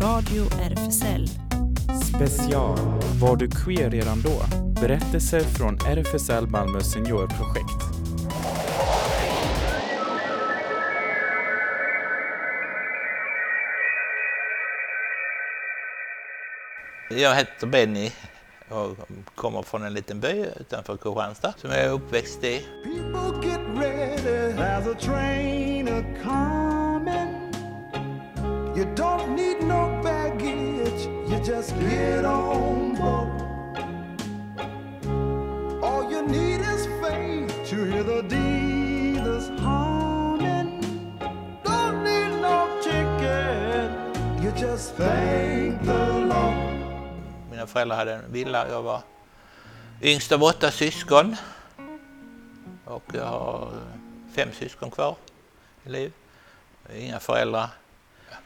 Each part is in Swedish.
Radio RFSL. Special Var du queer redan då? Berättelser från RFSL Malmö seniorprojekt. Jag heter Benny och kommer från en liten by utanför Kristianstad som jag är uppväxt i. People get ready, there's a train a coming. You don't need no just get on board. All you need is faith to hear the dealers humming. Don't need no ticket, you just thank the Lord. Mina föräldrar hade en villa. Jag var yngst av åtta syskon. Och jag har fem syskon kvar i liv. Inga föräldrar.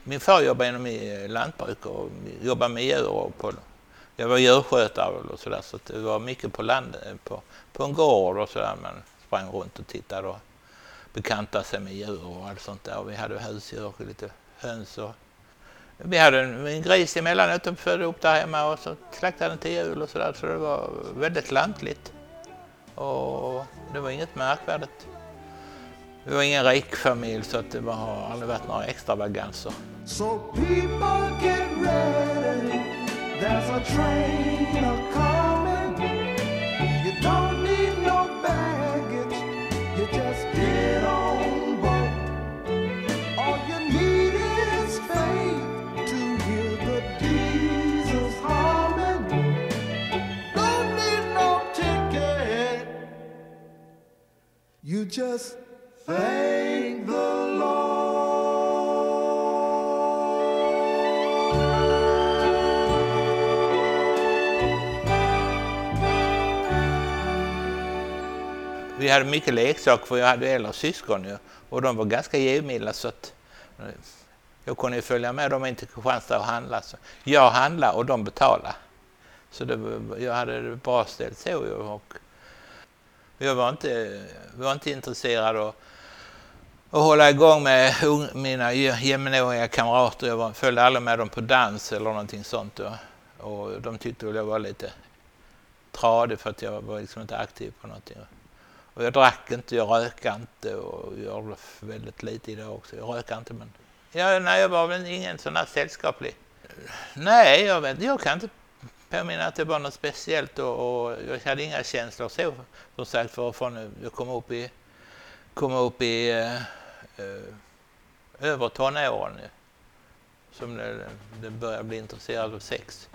Min far jobbade inom eh, lantbruk och jobbade med djur. Och på, jag var djurskötare och sådär så det var mycket på, land, eh, på, på en gård och sådär. Man sprang runt och tittade och bekantade sig med djur och allt sånt där. Och vi hade husdjur och lite höns och vi hade en, en gris emellanåt och födde upp där hemma och så slaktade den till jul och sådär. Så det var väldigt lantligt. Och det var inget märkvärdigt. Vi var ingen rik familj så att det var, har aldrig varit några extravaganser. So people get ready, there's a train a coming. You don't need no baggage, you just get on board. All you need is faith to hear the diesels humming. Don't need no ticket, you just hade mycket leksaker för jag hade äldre syskon ju, och de var ganska givmilda så att eh, jag kunde ju följa med dem in till Kristianstad och handla. Så jag handlade och de betalade. Så det, var- jag hade det bra ställt så. Och jag var inte, var inte intresserad av att hålla igång med mina jämnåriga kamrater. Jag var, följde aldrig med dem på dans eller någonting sånt. Och, och de tyckte väl jag var lite tradig för att jag var liksom inte aktiv på någonting. Och jag drack inte, jag rökade inte och gör väldigt lite idag också. Jag rökade inte men... Ja, nej, jag var väl ingen sån här sällskaplig. Nej, jag, vet, jag kan inte påminna att det var något speciellt och, och jag hade inga känslor så. Som sagt, för från jag kom upp i, kom upp i eh, eh över tonåren. Som det, det började bli intresserad av sex.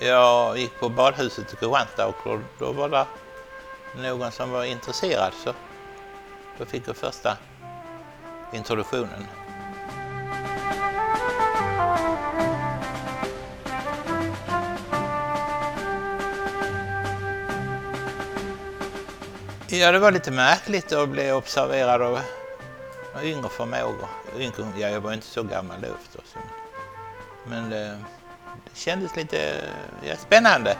Jag gick på badhuset i Kristianstad och då- då var det någon som var intresserad så då fick jag första introduktionen. Ja, det var lite märkligt att bli observerad av yngre förmågor. Ja, jag var inte så gammal då förstås. Men det kändes lite ja, spännande.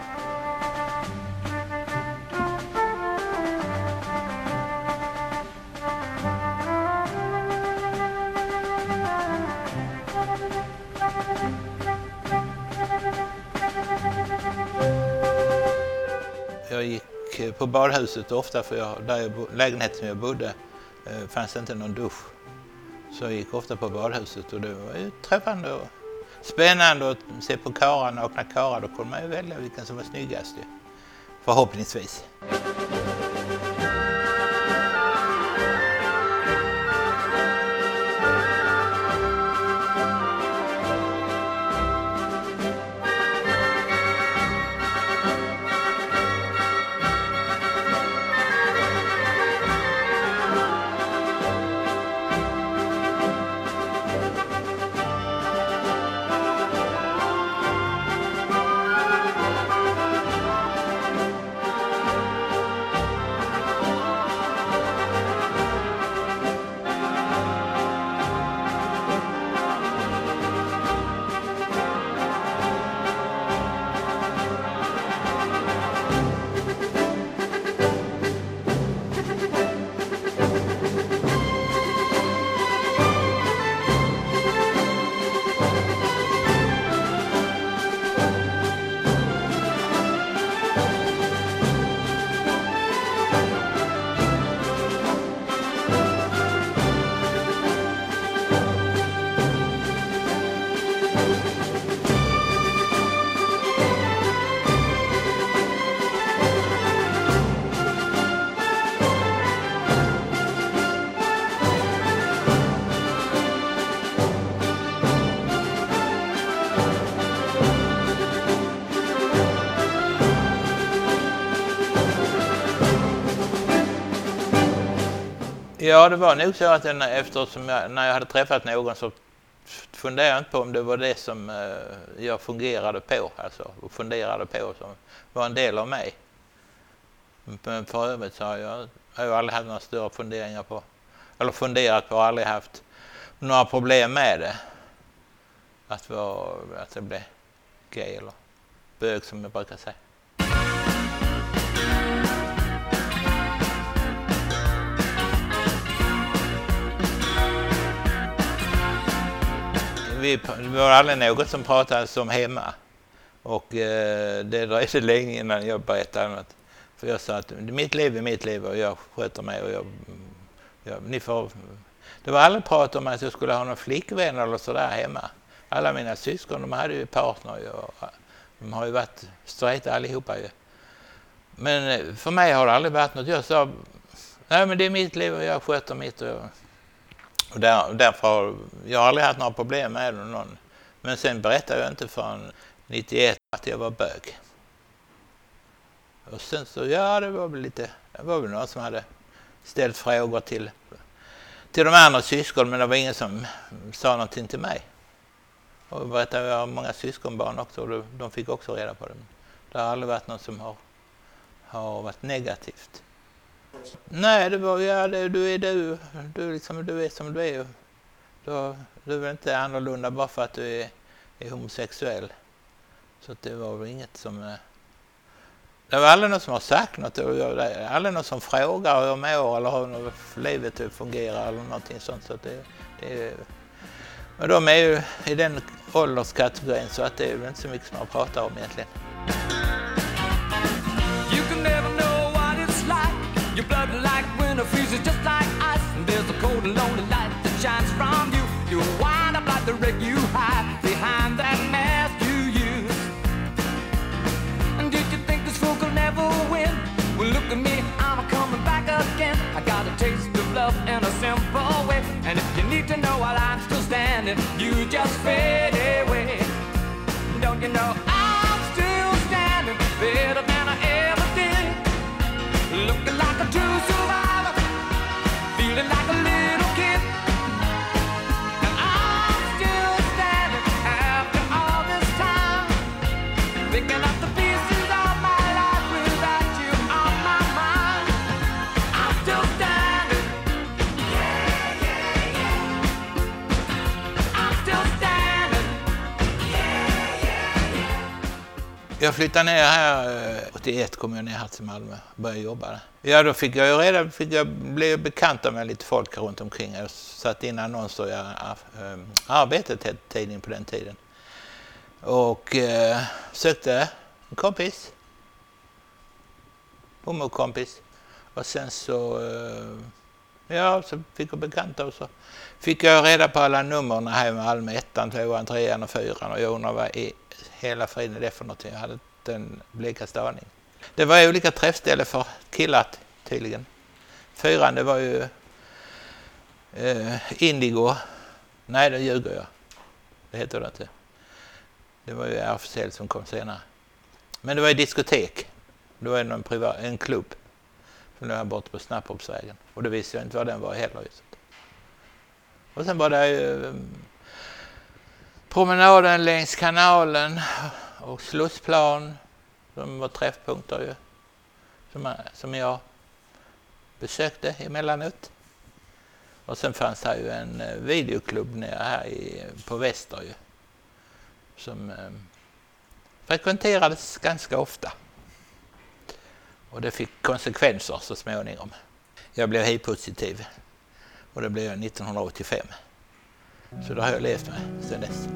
Jag gick eh, på badhuset ofta för jag, där jag, lägenheten jag bodde eh, fanns inte någon dusch. Så jag gick ofta på badhuset och det var ju träffande spännande att se på karlar, nakna karlar. Då kunde man ju välja vilken som var snyggast ju. Förhoppningsvis. Ja, det var nog så att jag, eftersom jag, när jag hade träffat någon så funderade jag inte på om det var det som eh, jag fungerade på, alltså och funderade på som var en del av mig. Men för övrigt så har jag, har jag aldrig haft några större funderingar på, eller funderat på och aldrig haft några problem med det. Att, vara, att det blev gay eller bög som jag brukar säga. Vi, det var aldrig något som pratades om hemma. Och eh, det dröjde länge innan jag berättade något. För jag sa att mitt liv är mitt liv och jag sköter mig och jag, jag, ni får... Det var aldrig prat om att jag skulle ha någon flickvän eller sådär hemma. Alla mina syskon de hade ju partner och eh, de har ju varit straighta allihopa ju. Men eh, för mig har det aldrig varit något. Jag sa, nej men det är mitt liv och jag sköter mitt. Och, jag och där, därför har jag aldrig haft några problem med det. Någon. Men sen berättade jag inte förrän 91 att jag var bög. Och sen så, ja det var väl lite, det var väl någon som hade ställt frågor till, till de andra syskonen men det var ingen som sa någonting till mig. Och jag berättade, jag har många syskonbarn också och de fick också reda på det. Det har aldrig varit något som har, har varit negativt. Nej, det var ja, det, du är du. Du, liksom, du är som du är. Du, du är väl inte annorlunda bara för att du är, är homosexuell. Så det var väl inget som... Eh, det var aldrig någon som har sagt något. Det var aldrig någon som frågar hur jag mår eller hur livet typ fungerar eller någonting sånt. Så det, det, men de är ju i den ålderskategorin så att det är väl inte så mycket som man pratar om egentligen. Your blood like winter freezes just like ice. And there's a cold and lonely light that shines from you. You wind up like the wreck you hide behind that mask you use. And did you think this fool could never win? Well, look at me, I'm coming back again. I got a taste of love in a simple way. And if you need to know while I'm still standing, you just fade away. Don't you know Jag flyttade ner här, eh, 81 kom jag ner här till Malmö och började jobba där. Ja, då fick jag ju reda, fick jag bli bekant med lite folk runt omkring. Jag satte in annonser i äh, Arbetet hette tidningen på den tiden. Och eh, sökte en kompis. Homokompis. Och sen så, eh, ja, så fick jag bekanta och så fick jag reda på alla numren här i Malmö. Ettan, tvåan, trean och fyran. Och jag undrar vad i hela friden är det för någonting. Jag hade inte en blekaste aning. Det var olika träffställen för killar tydligen. Fyran, det var ju eh, Indigo. Nej, det ljuger jag. Det heter det inte. Det var ju RFSL som kom senare. Men det var ju diskotek. Det var någon privat, en klubb som låg här borta på Snapphopsvägen. Och det visste jag inte vad den var heller. Just. Och sen var det ju promenaden längs kanalen och Slussplan som var träffpunkter ju. Som, som jag besökte emellanåt. Och sen fanns det ju en eh, videoklubb nere här i, på Väster ju. Som eh, frekventerades ganska ofta. Och det fick konsekvenser så småningom. Jag blev hiv-positiv och det blev jag 1985. Så det har jag levt med sedan dess.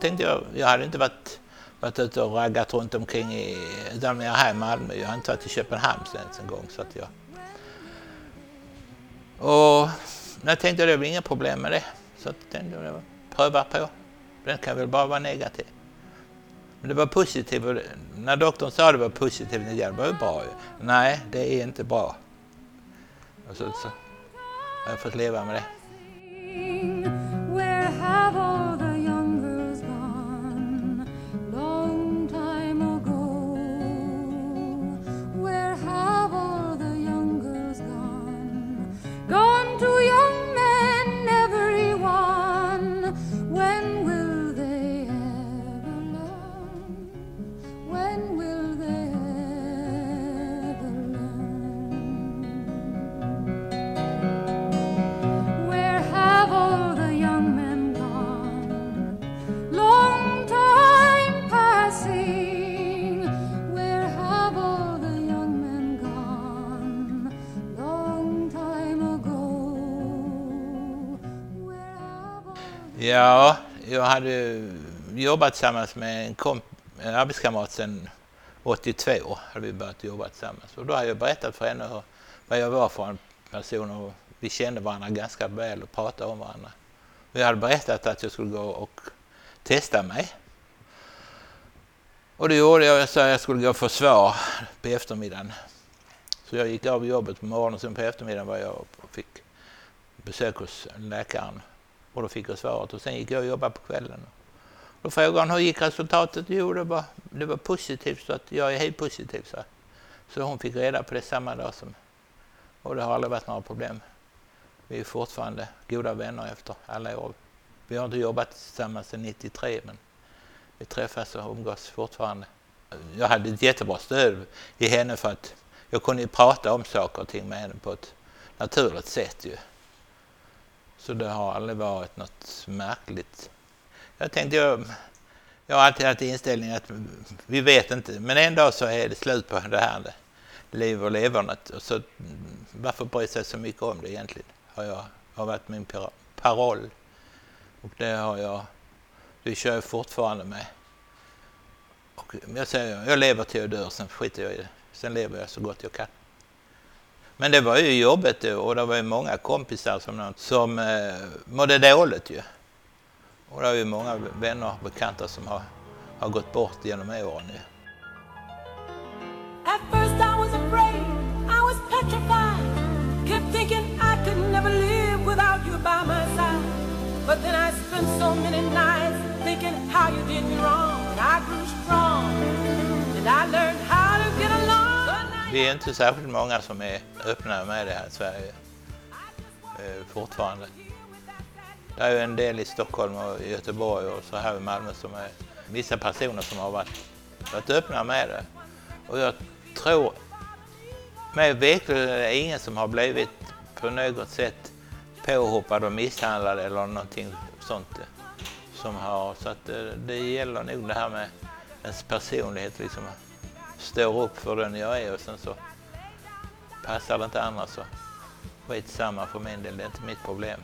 Tänkte jag, jag hade inte varit, varit ute och raggat runt omkring i, utan jag är här i Malmö. Jag har inte varit i Köpenhamn ens en gång. Så att jag, och jag tänkte att det blir inga problem med det. Så att tänkte jag pröva på. Den kan väl bara vara negativ. Men det var positivt. När doktorn sa det var positivt, ja, det var ju bra. Nej, det är inte bra. Och så, så har jag fått leva med det. Ja, jag hade jobbat tillsammans med en, komp- en arbetskamrat sedan 82. hade vi börjat jobba tillsammans. Och då hade jag berättat för henne vad jag var för en person och vi kände varandra ganska väl och pratade om varandra. Och jag hade berättat att jag skulle gå och testa mig. Och det gjorde jag. Jag sa att jag skulle gå och få svar på eftermiddagen. Så jag gick av jobbet på morgonen och sen på eftermiddagen var jag och fick besök hos läkaren. Och då fick jag svaret och sen gick jag och jobbade på kvällen. Då frågade han hur gick resultatet? Jo, det var, det var positivt så att jag är helt positiv. Så, så hon fick reda på det samma dag som... Och det har aldrig varit några problem. Vi är fortfarande goda vänner efter alla år. Vi har inte jobbat tillsammans sedan 93 men vi träffas och umgås fortfarande. Jag hade ett jättebra stöd i henne för att jag kunde prata om saker och ting med henne på ett naturligt sätt ju. Så det har aldrig varit något märkligt. Jag tänkte, jag, jag har alltid haft inställningen att vi vet inte, men en dag så är det slut på det här liv och levernet. Och så, varför bry sig så mycket om det egentligen? Har, jag, har varit min paroll. Och det har jag, det kör jag fortfarande med. Och jag säger, jag lever till jag dör, sen skiter jag i det. Sen lever jag så gott jag kan. Men det var ju jobbet och det var ju många kompisar som, som eh, mådde dåligt ju. Och det är ju många vänner och bekanta som har, har gått bort genom åren ju. At first I was afraid, I was petrified. Kept thinking I could never live without you by my side. But then I spent so many nights thinking how you did me wrong. And I grew strong, and I learned how vi är inte särskilt många som är öppna med det här i Sverige eh, fortfarande. Det är ju en del i Stockholm och Göteborg och så här i Malmö som är vissa personer som har varit, varit öppna med det. Och jag tror, mig veterligen är det ingen som har blivit på något sätt påhoppad och misshandlad eller någonting sånt. Eh, som har, så att det, det gäller nog det här med ens personlighet liksom. Står upp för den jag är och sen så passar det inte andra så skitsamma för min del, det är inte mitt problem.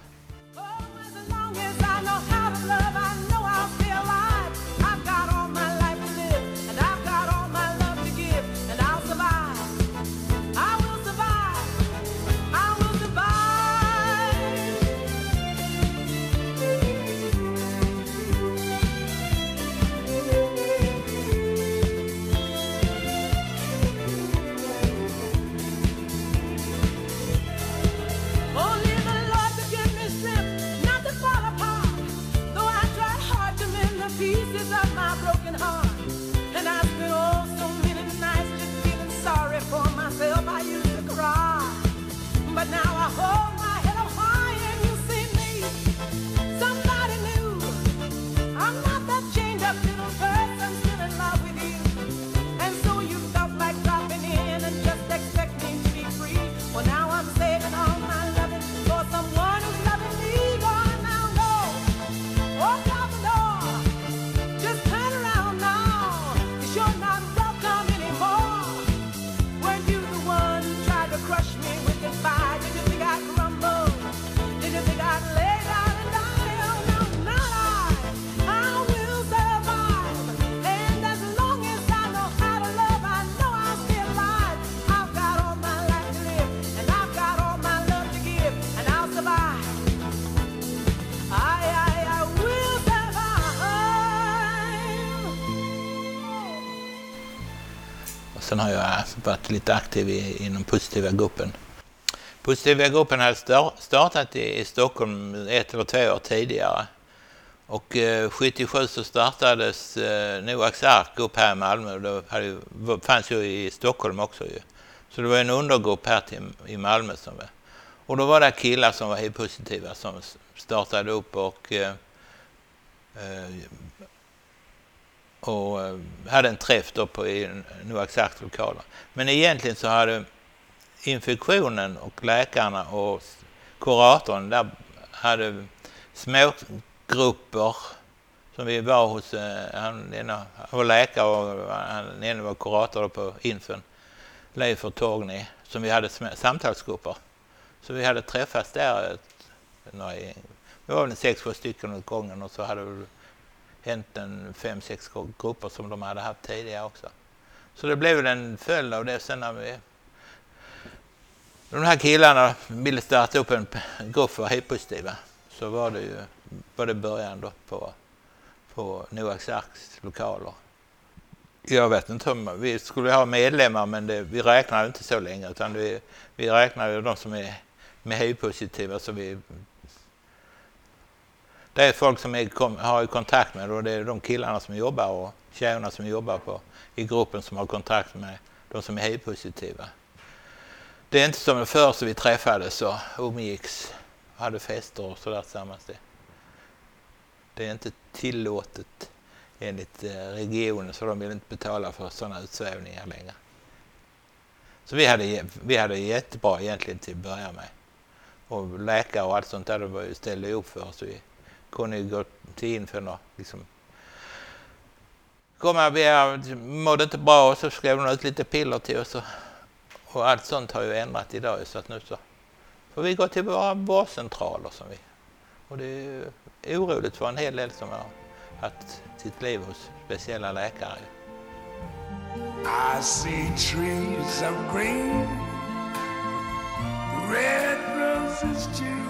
Pieces of varit lite aktiv i, inom positiva gruppen. Positiva gruppen hade startat i, i Stockholm ett eller två år tidigare. Och eh, 77 så startades eh, Noaks ark upp här i Malmö. och Det hade, fanns ju i Stockholm också ju. Så det var en undergrupp här till, i Malmö som var. Och då var det killar som var hiv-positiva som startade upp och, eh, eh, och eh, hade en träff då på i Noaks arks lokaler. Men egentligen så hade infektionen och läkarna och kuratorn där hade smågrupper som vi var hos, eh, han, ena, han var läkare och han ena var kurator på Infön, Leif och Torgny, som vi hade samtalsgrupper. Så vi hade träffats där, ett, några, vi var väl en sex, sju stycken åt gången och så hade vi hänt en fem, sex grupper som de hade haft tidigare också. Så det blev en följd av det sen när vi de här killarna ville starta upp en grupp för hiv-positiva så var det ju var det början då på, på Noaks arks lokaler. Jag vet inte om vi skulle ha medlemmar men det, vi räknade inte så länge utan vi, vi räknade ju de som är med hiv-positiva så vi det är folk som är, kom, har kontakt med och det är de killarna som jobbar och tjejerna som jobbar på, i gruppen som har kontakt med de som är hiv-positiva. Det är inte som förr så vi träffades och umgicks och hade fester och sådär tillsammans. Det, det är inte tillåtet enligt eh, regionen så de vill inte betala för sådana utsvävningar längre. Så vi hade, vi hade jättebra egentligen till att börja med. Och läkare och allt sånt där de ju ställde upp för oss. Vi kunde ju gå till infön och liksom komma, jag mådde inte bra och så skrev de ut lite piller till oss. Och, och allt sånt har ju ändrat idag så att nu så får vi gå till våra vårdcentraler som vi. Och det är ju oroligt för en hel del som har haft sitt liv hos speciella läkare. I see trees of green, red roses too.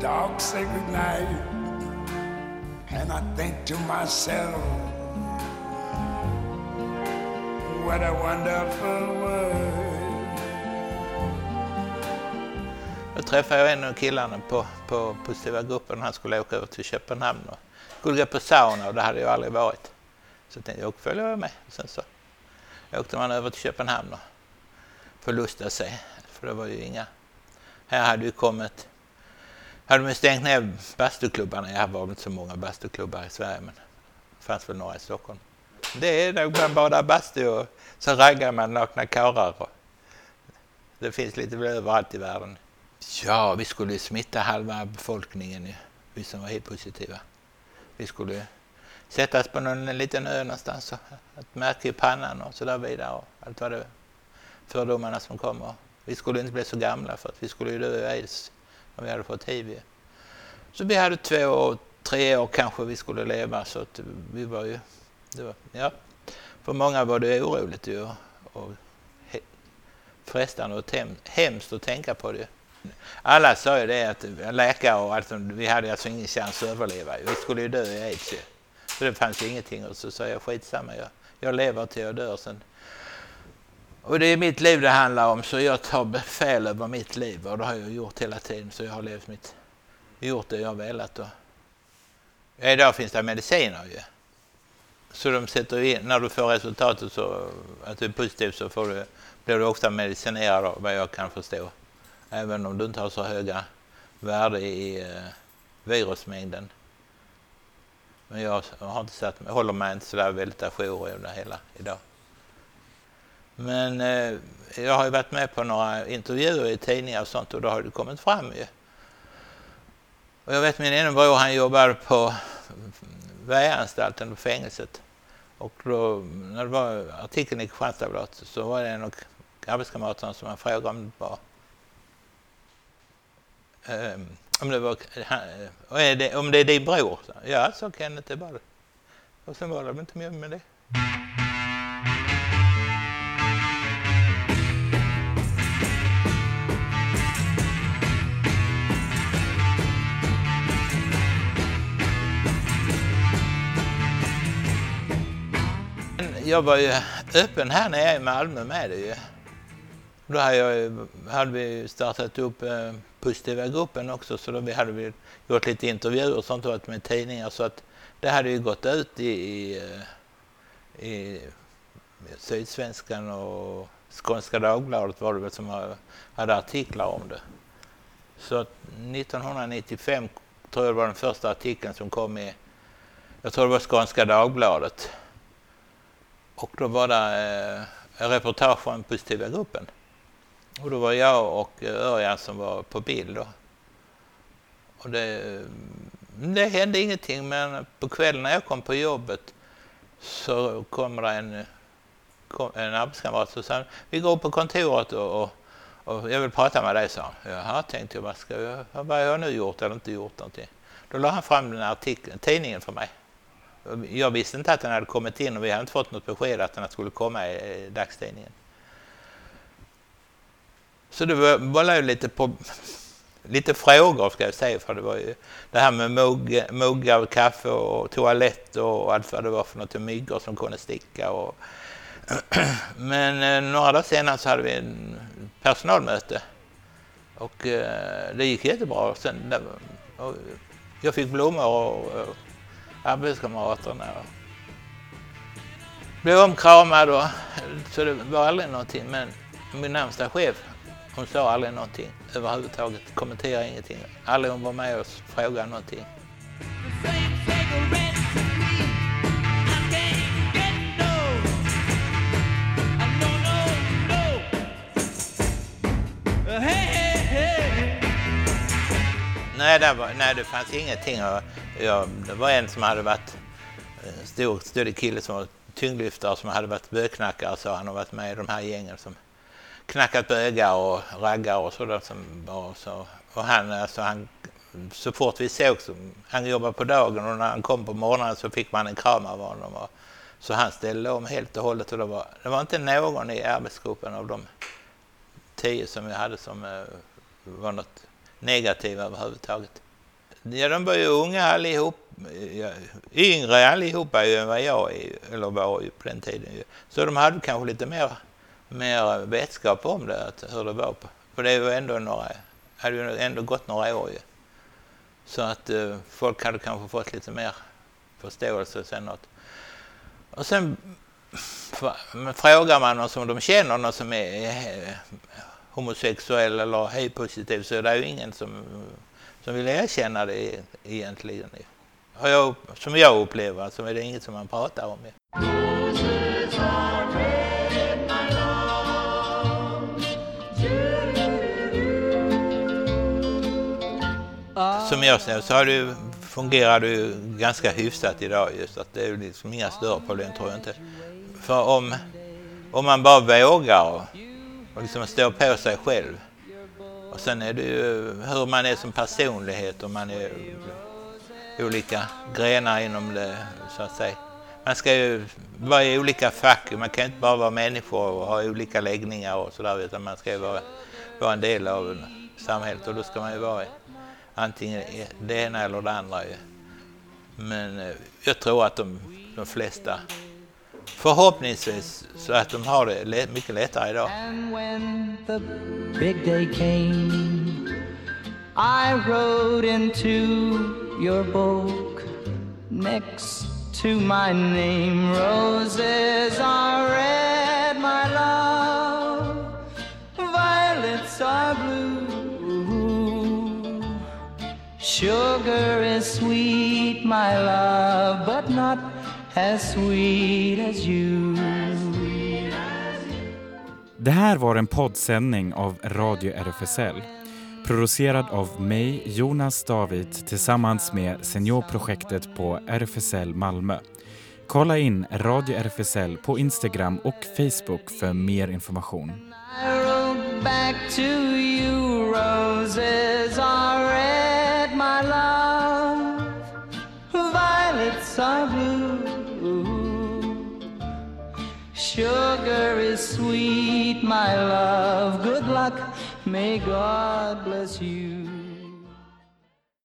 dark sacred night, and I think to myself, what a wonderful world. Då träffade jag en av killarna på, på positiva gruppen. Han skulle åka över till Köpenhamn och skulle gå på sauna och det hade jag aldrig varit. Så jag tänkte jag följer med. Och sen så åkte man över till Köpenhamn och förlustade sig. För det var ju inga... Här hade ju kommit... Hade man stängt ner bastuklubbarna. Jag var väl inte så många bastuklubbar i Sverige men det fanns väl några i Stockholm. Det är nog man badar bastu och så raggar man nakna karlar. Det finns lite väl överallt i världen. Ja, vi skulle smitta halva befolkningen, ju, vi som var hiv-positiva. Vi skulle sättas på någon liten ö någonstans och ett märke i pannan och så där vidare. Och allt vad det fördomarna som kommer. Vi skulle inte bli så gamla för att vi skulle ju dö i aids om vi hade fått hiv. Så vi hade två, tre år kanske vi skulle leva så att vi var ju... Det var, ja. För många var det oroligt ju och he, frestande och tem, hemskt att tänka på det. Alla sa ju det att läkare och allt, vi hade alltså ingen chans att överleva. Vi skulle ju dö i aids ju. Så det fanns ju ingenting och så sa jag skitsamma, jag, jag lever till jag dör sen. Och det är mitt liv det handlar om så jag tar befäl över mitt liv och det har jag gjort hela tiden så jag har levt mitt, gjort det jag har velat. Och, idag finns det mediciner ju. Så de sätter in, när du får resultatet så att du är positiv så får du, blir du ofta medicinerad av vad jag kan förstå. Även om du inte har så höga värden i eh, virusmängden. Men jag har inte satt mig, håller mig inte sådär väldigt ajour i det hela idag. Men eh, jag har ju varit med på några intervjuer i tidningar och sånt och då har det kommit fram ju. Och jag vet min ene bror han jobbade på väjanstalten på fängelset. Och då, när det var artikeln i Kristianstadsbladet så var det en av arbetskamraterna som han frågade om det var ehm, om det var eh, är det, om det är din bror? Ja, så Kenneth, det var det. Och sen var det väl inte mer med det. Jag var ju öppen här nere i Malmö med det ju. Då hade, jag, hade vi startat upp eh, Positiva gruppen också så då vi hade vi gjort lite intervjuer och sånt och varit med tidningar så att det hade ju gått ut i, i, eh, i Sydsvenskan och Skånska Dagbladet var det väl som hade artiklar om det. Så att 1995 tror jag var den första artikeln som kom i, jag tror det var Skånska Dagbladet. Och då var det eh, reportage från Positiva gruppen. Och då var jag och eh, Örjan som var på bild då. Och det, mm, det hände ingenting men på kvällen när jag kom på jobbet så kommer det en, en arbetskamrat och sa vi går upp på kontoret och, och, och jag vill prata med dig, sa han. Jaha, tänkte jag, vad, ska jag, vad har jag nu gjort eller inte gjort någonting? Då la han fram den här artikeln, tidningen för mig. Jag visste inte att den hade kommit in och vi hade inte fått något besked att den skulle komma i dagstidningen. Så det var, ju lite, på, lite frågor ska jag säga, för det var ju det här med mugg, muggar och kaffe och toalett och allt vad det var för något, och myggor som kunde sticka. Och Men eh, några dagar senare så hade vi en personalmöte och eh, det gick jättebra. Sen, och jag fick blommor och, och arbetskamraterna. Blev omkramad och så det var aldrig någonting. Men min närmsta chef, hon sa aldrig någonting överhuvudtaget. Kommenterade ingenting. Aldrig hon var med och frågade någonting. Nej, det, var, nej, det fanns ingenting. Jag, jag, det var en som hade varit en stor, stor kille som var tyngdlyftare som hade varit bögknackare så han har varit med i de här gängen som knackat bögar och raggar och sådär som var så. Och han, alltså han, så fort vi såg så, han jobbade på dagen och när han kom på morgonen så fick man en kram av honom. Och, så han ställde om helt och hållet och det var, det var inte någon i arbetsgruppen av de tio som vi hade som eh, var något negativa överhuvudtaget. Ja, de var ju unga allihop, yngre allihopa ju än vad jag är, eller var ju på den tiden. Ju. Så de hade kanske lite mer, mer vetskap om det, att, hur det var. På. För det var ju ändå några, hade ju ändå gått några år ju. Så att eh, folk hade kanske fått lite mer förståelse sen något. Och sen frågar man någon som de känner, någon som är homosexuell eller hiv-positiv så är det ju ingen som, som vill erkänna det egentligen. Har jag, som jag upplever så är det inget som man pratar om. Som jag ser så har det fungerar det ju ganska hyfsat idag just att det är liksom inga större problem tror jag inte. För om, om man bara vågar och, liksom stå på sig själv och sen är det ju hur man är som personlighet och man är olika grenar inom det så att säga. Man ska ju vara i olika fack, man kan inte bara vara människor och ha olika läggningar och sådär utan man ska ju vara, vara en del av samhället och då ska man ju vara antingen det ena eller det andra. Men eh, jag tror att de, de flesta förhoppningsvis så att de har det mycket lättare idag. And when the big day came, I wrote into your book next to my name. Roses are red, my love, violets are blue. Sugar is sweet, my love, as sweet as you. Det här var en poddsändning av Radio RFSL producerad av mig, Jonas David, tillsammans med Seniorprojektet på RFSL Malmö. Kolla in Radio RFSL på Instagram och Facebook för mer information. I Sugar is sweet, my love. Good luck. May God bless you.